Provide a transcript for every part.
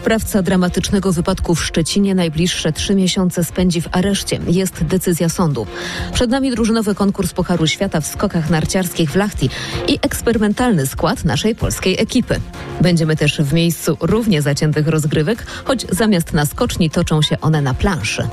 Sprawca dramatycznego wypadku w Szczecinie najbliższe trzy miesiące spędzi w areszcie. Jest decyzja sądu. Przed nami drużynowy konkurs Pucharu Świata w skokach narciarskich w Lachti i eksperymentalny skład naszej polskiej ekipy. Będziemy też w miejscu równie zaciętych rozgrywek, choć zamiast na skoczni toczą się one na planszy.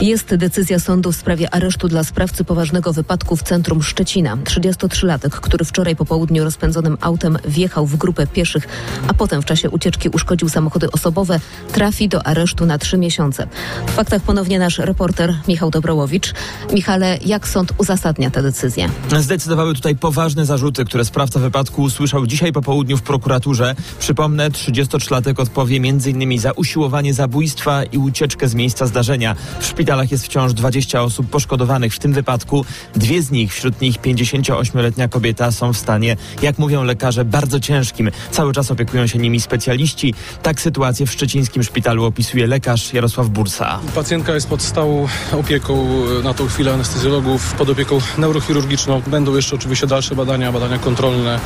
Jest decyzja sądu w sprawie aresztu dla sprawcy poważnego wypadku w centrum Szczecina. 33-latek, który wczoraj po południu rozpędzonym autem wjechał w grupę pieszych, a potem w czasie ucieczki uszkodził samochody osobowe, trafi do aresztu na trzy miesiące. W faktach ponownie nasz reporter Michał Dobrołowicz. Michale, jak sąd uzasadnia tę decyzję? Zdecydowały tutaj poważne zarzuty, które sprawca wypadku usłyszał dzisiaj po południu w prokuraturze. Przypomnę, 33-latek odpowie m.in. za usiłowanie zabójstwa i ucieczkę z miejsca zdarzenia. W szpitalach jest wciąż 20 osób poszkodowanych w tym wypadku. Dwie z nich, wśród nich 58-letnia kobieta, są w stanie, jak mówią lekarze, bardzo ciężkim. Cały czas opiekują się nimi specjaliści. Tak sytuację w szczecińskim szpitalu opisuje lekarz Jarosław Bursa. Pacjentka jest pod stałą opieką na tą chwilę anestezjologów, pod opieką neurochirurgiczną. Będą jeszcze oczywiście dalsze badania, badania kontrolne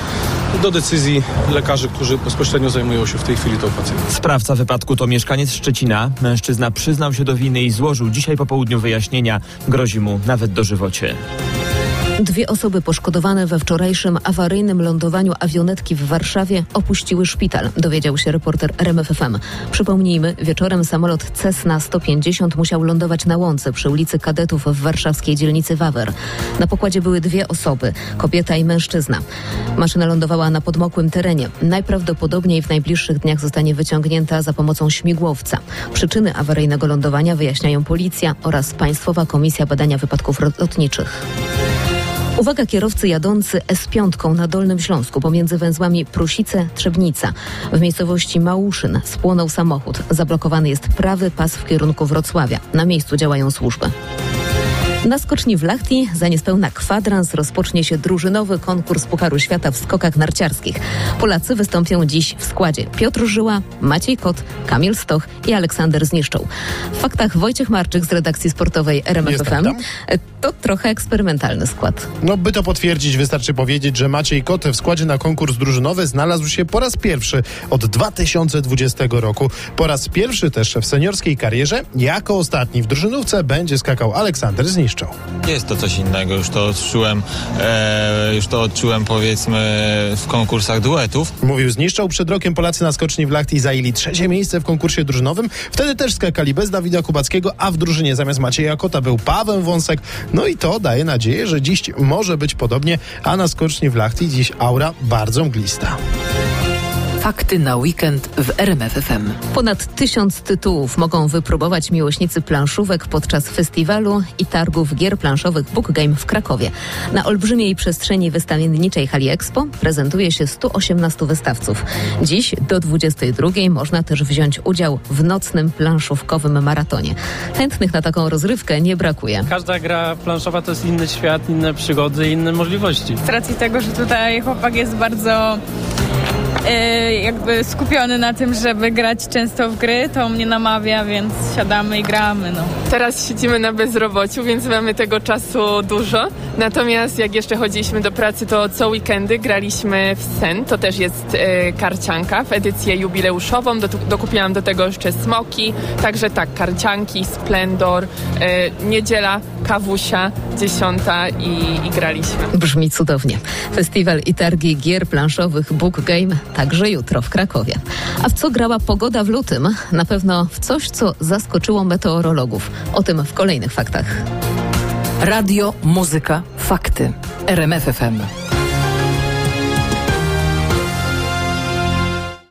do decyzji lekarzy, którzy bezpośrednio zajmują się w tej chwili tą pacjentką. Sprawca wypadku to mieszkaniec Szczecina. Mężczyzna przyznał się do winy i złożył dzisiaj po południu wyjaśnienia. Grozi mu nawet dożywocie. Dwie osoby poszkodowane we wczorajszym awaryjnym lądowaniu awionetki w Warszawie opuściły szpital, dowiedział się reporter RMFFM. Przypomnijmy, wieczorem samolot Cessna 150 musiał lądować na łące przy ulicy Kadetów w warszawskiej dzielnicy Wawer. Na pokładzie były dwie osoby, kobieta i mężczyzna. Maszyna lądowała na podmokłym terenie. Najprawdopodobniej w najbliższych dniach zostanie wyciągnięta za pomocą śmigłowca. Przyczyny awaryjnego lądowania wyjaśniają policja oraz Państwowa Komisja Badania Wypadków Lotniczych. Uwaga kierowcy jadący S5 na Dolnym Śląsku pomiędzy węzłami Prusice-Trzebnica. W miejscowości Małuszyn spłonął samochód. Zablokowany jest prawy pas w kierunku Wrocławia. Na miejscu działają służby. Na skoczni w Lachti za niespełna kwadrans rozpocznie się drużynowy konkurs Pucharu Świata w skokach narciarskich. Polacy wystąpią dziś w składzie Piotr Żyła, Maciej Kot, Kamil Stoch i Aleksander Zniszczą. W faktach Wojciech Marczyk z redakcji sportowej RMFFM. To trochę eksperymentalny skład. No by to potwierdzić wystarczy powiedzieć, że Maciej Kot w składzie na konkurs drużynowy znalazł się po raz pierwszy od 2020 roku. Po raz pierwszy też w seniorskiej karierze jako ostatni w drużynówce będzie skakał Aleksander Zniszczą. Jest to coś innego, już to odczułem, e, już to odczułem powiedzmy w konkursach duetów. Mówił Zniszczał. Przed rokiem Polacy na skoczni w Lachti zajęli trzecie miejsce w konkursie drużynowym. Wtedy też skakali bez Dawida Kubackiego, a w drużynie zamiast Macieja Kota był Paweł Wąsek. No i to daje nadzieję, że dziś może być podobnie, a na skoczni w Lachti dziś aura bardzo mglista. Fakty na weekend w RMFFM. Ponad tysiąc tytułów mogą wypróbować miłośnicy planszówek podczas festiwalu i targów gier planszowych Book Game w Krakowie. Na olbrzymiej przestrzeni wystawienniczej Hali Expo prezentuje się 118 wystawców. Dziś do 22 można też wziąć udział w nocnym planszówkowym maratonie. Chętnych na taką rozrywkę nie brakuje. Każda gra planszowa to jest inny świat, inne przygody, inne możliwości. Z racji tego, że tutaj chłopak jest bardzo jakby skupiony na tym, żeby grać często w gry, to mnie namawia, więc siadamy i gramy. No. Teraz siedzimy na bezrobociu, więc mamy tego czasu dużo. Natomiast jak jeszcze chodziliśmy do pracy, to co weekendy graliśmy w Sen. To też jest e, karcianka w edycję jubileuszową. Do, dokupiłam do tego jeszcze smoki. Także tak, karcianki, splendor, e, niedziela, kawusia, dziesiąta i, i graliśmy. Brzmi cudownie. Festiwal i targi gier planszowych Book Game także jutro w Krakowie. A w co grała pogoda w lutym? Na pewno w coś, co zaskoczyło meteorologów. O tym w kolejnych faktach. Radio, muzyka, fakty. RMFFM.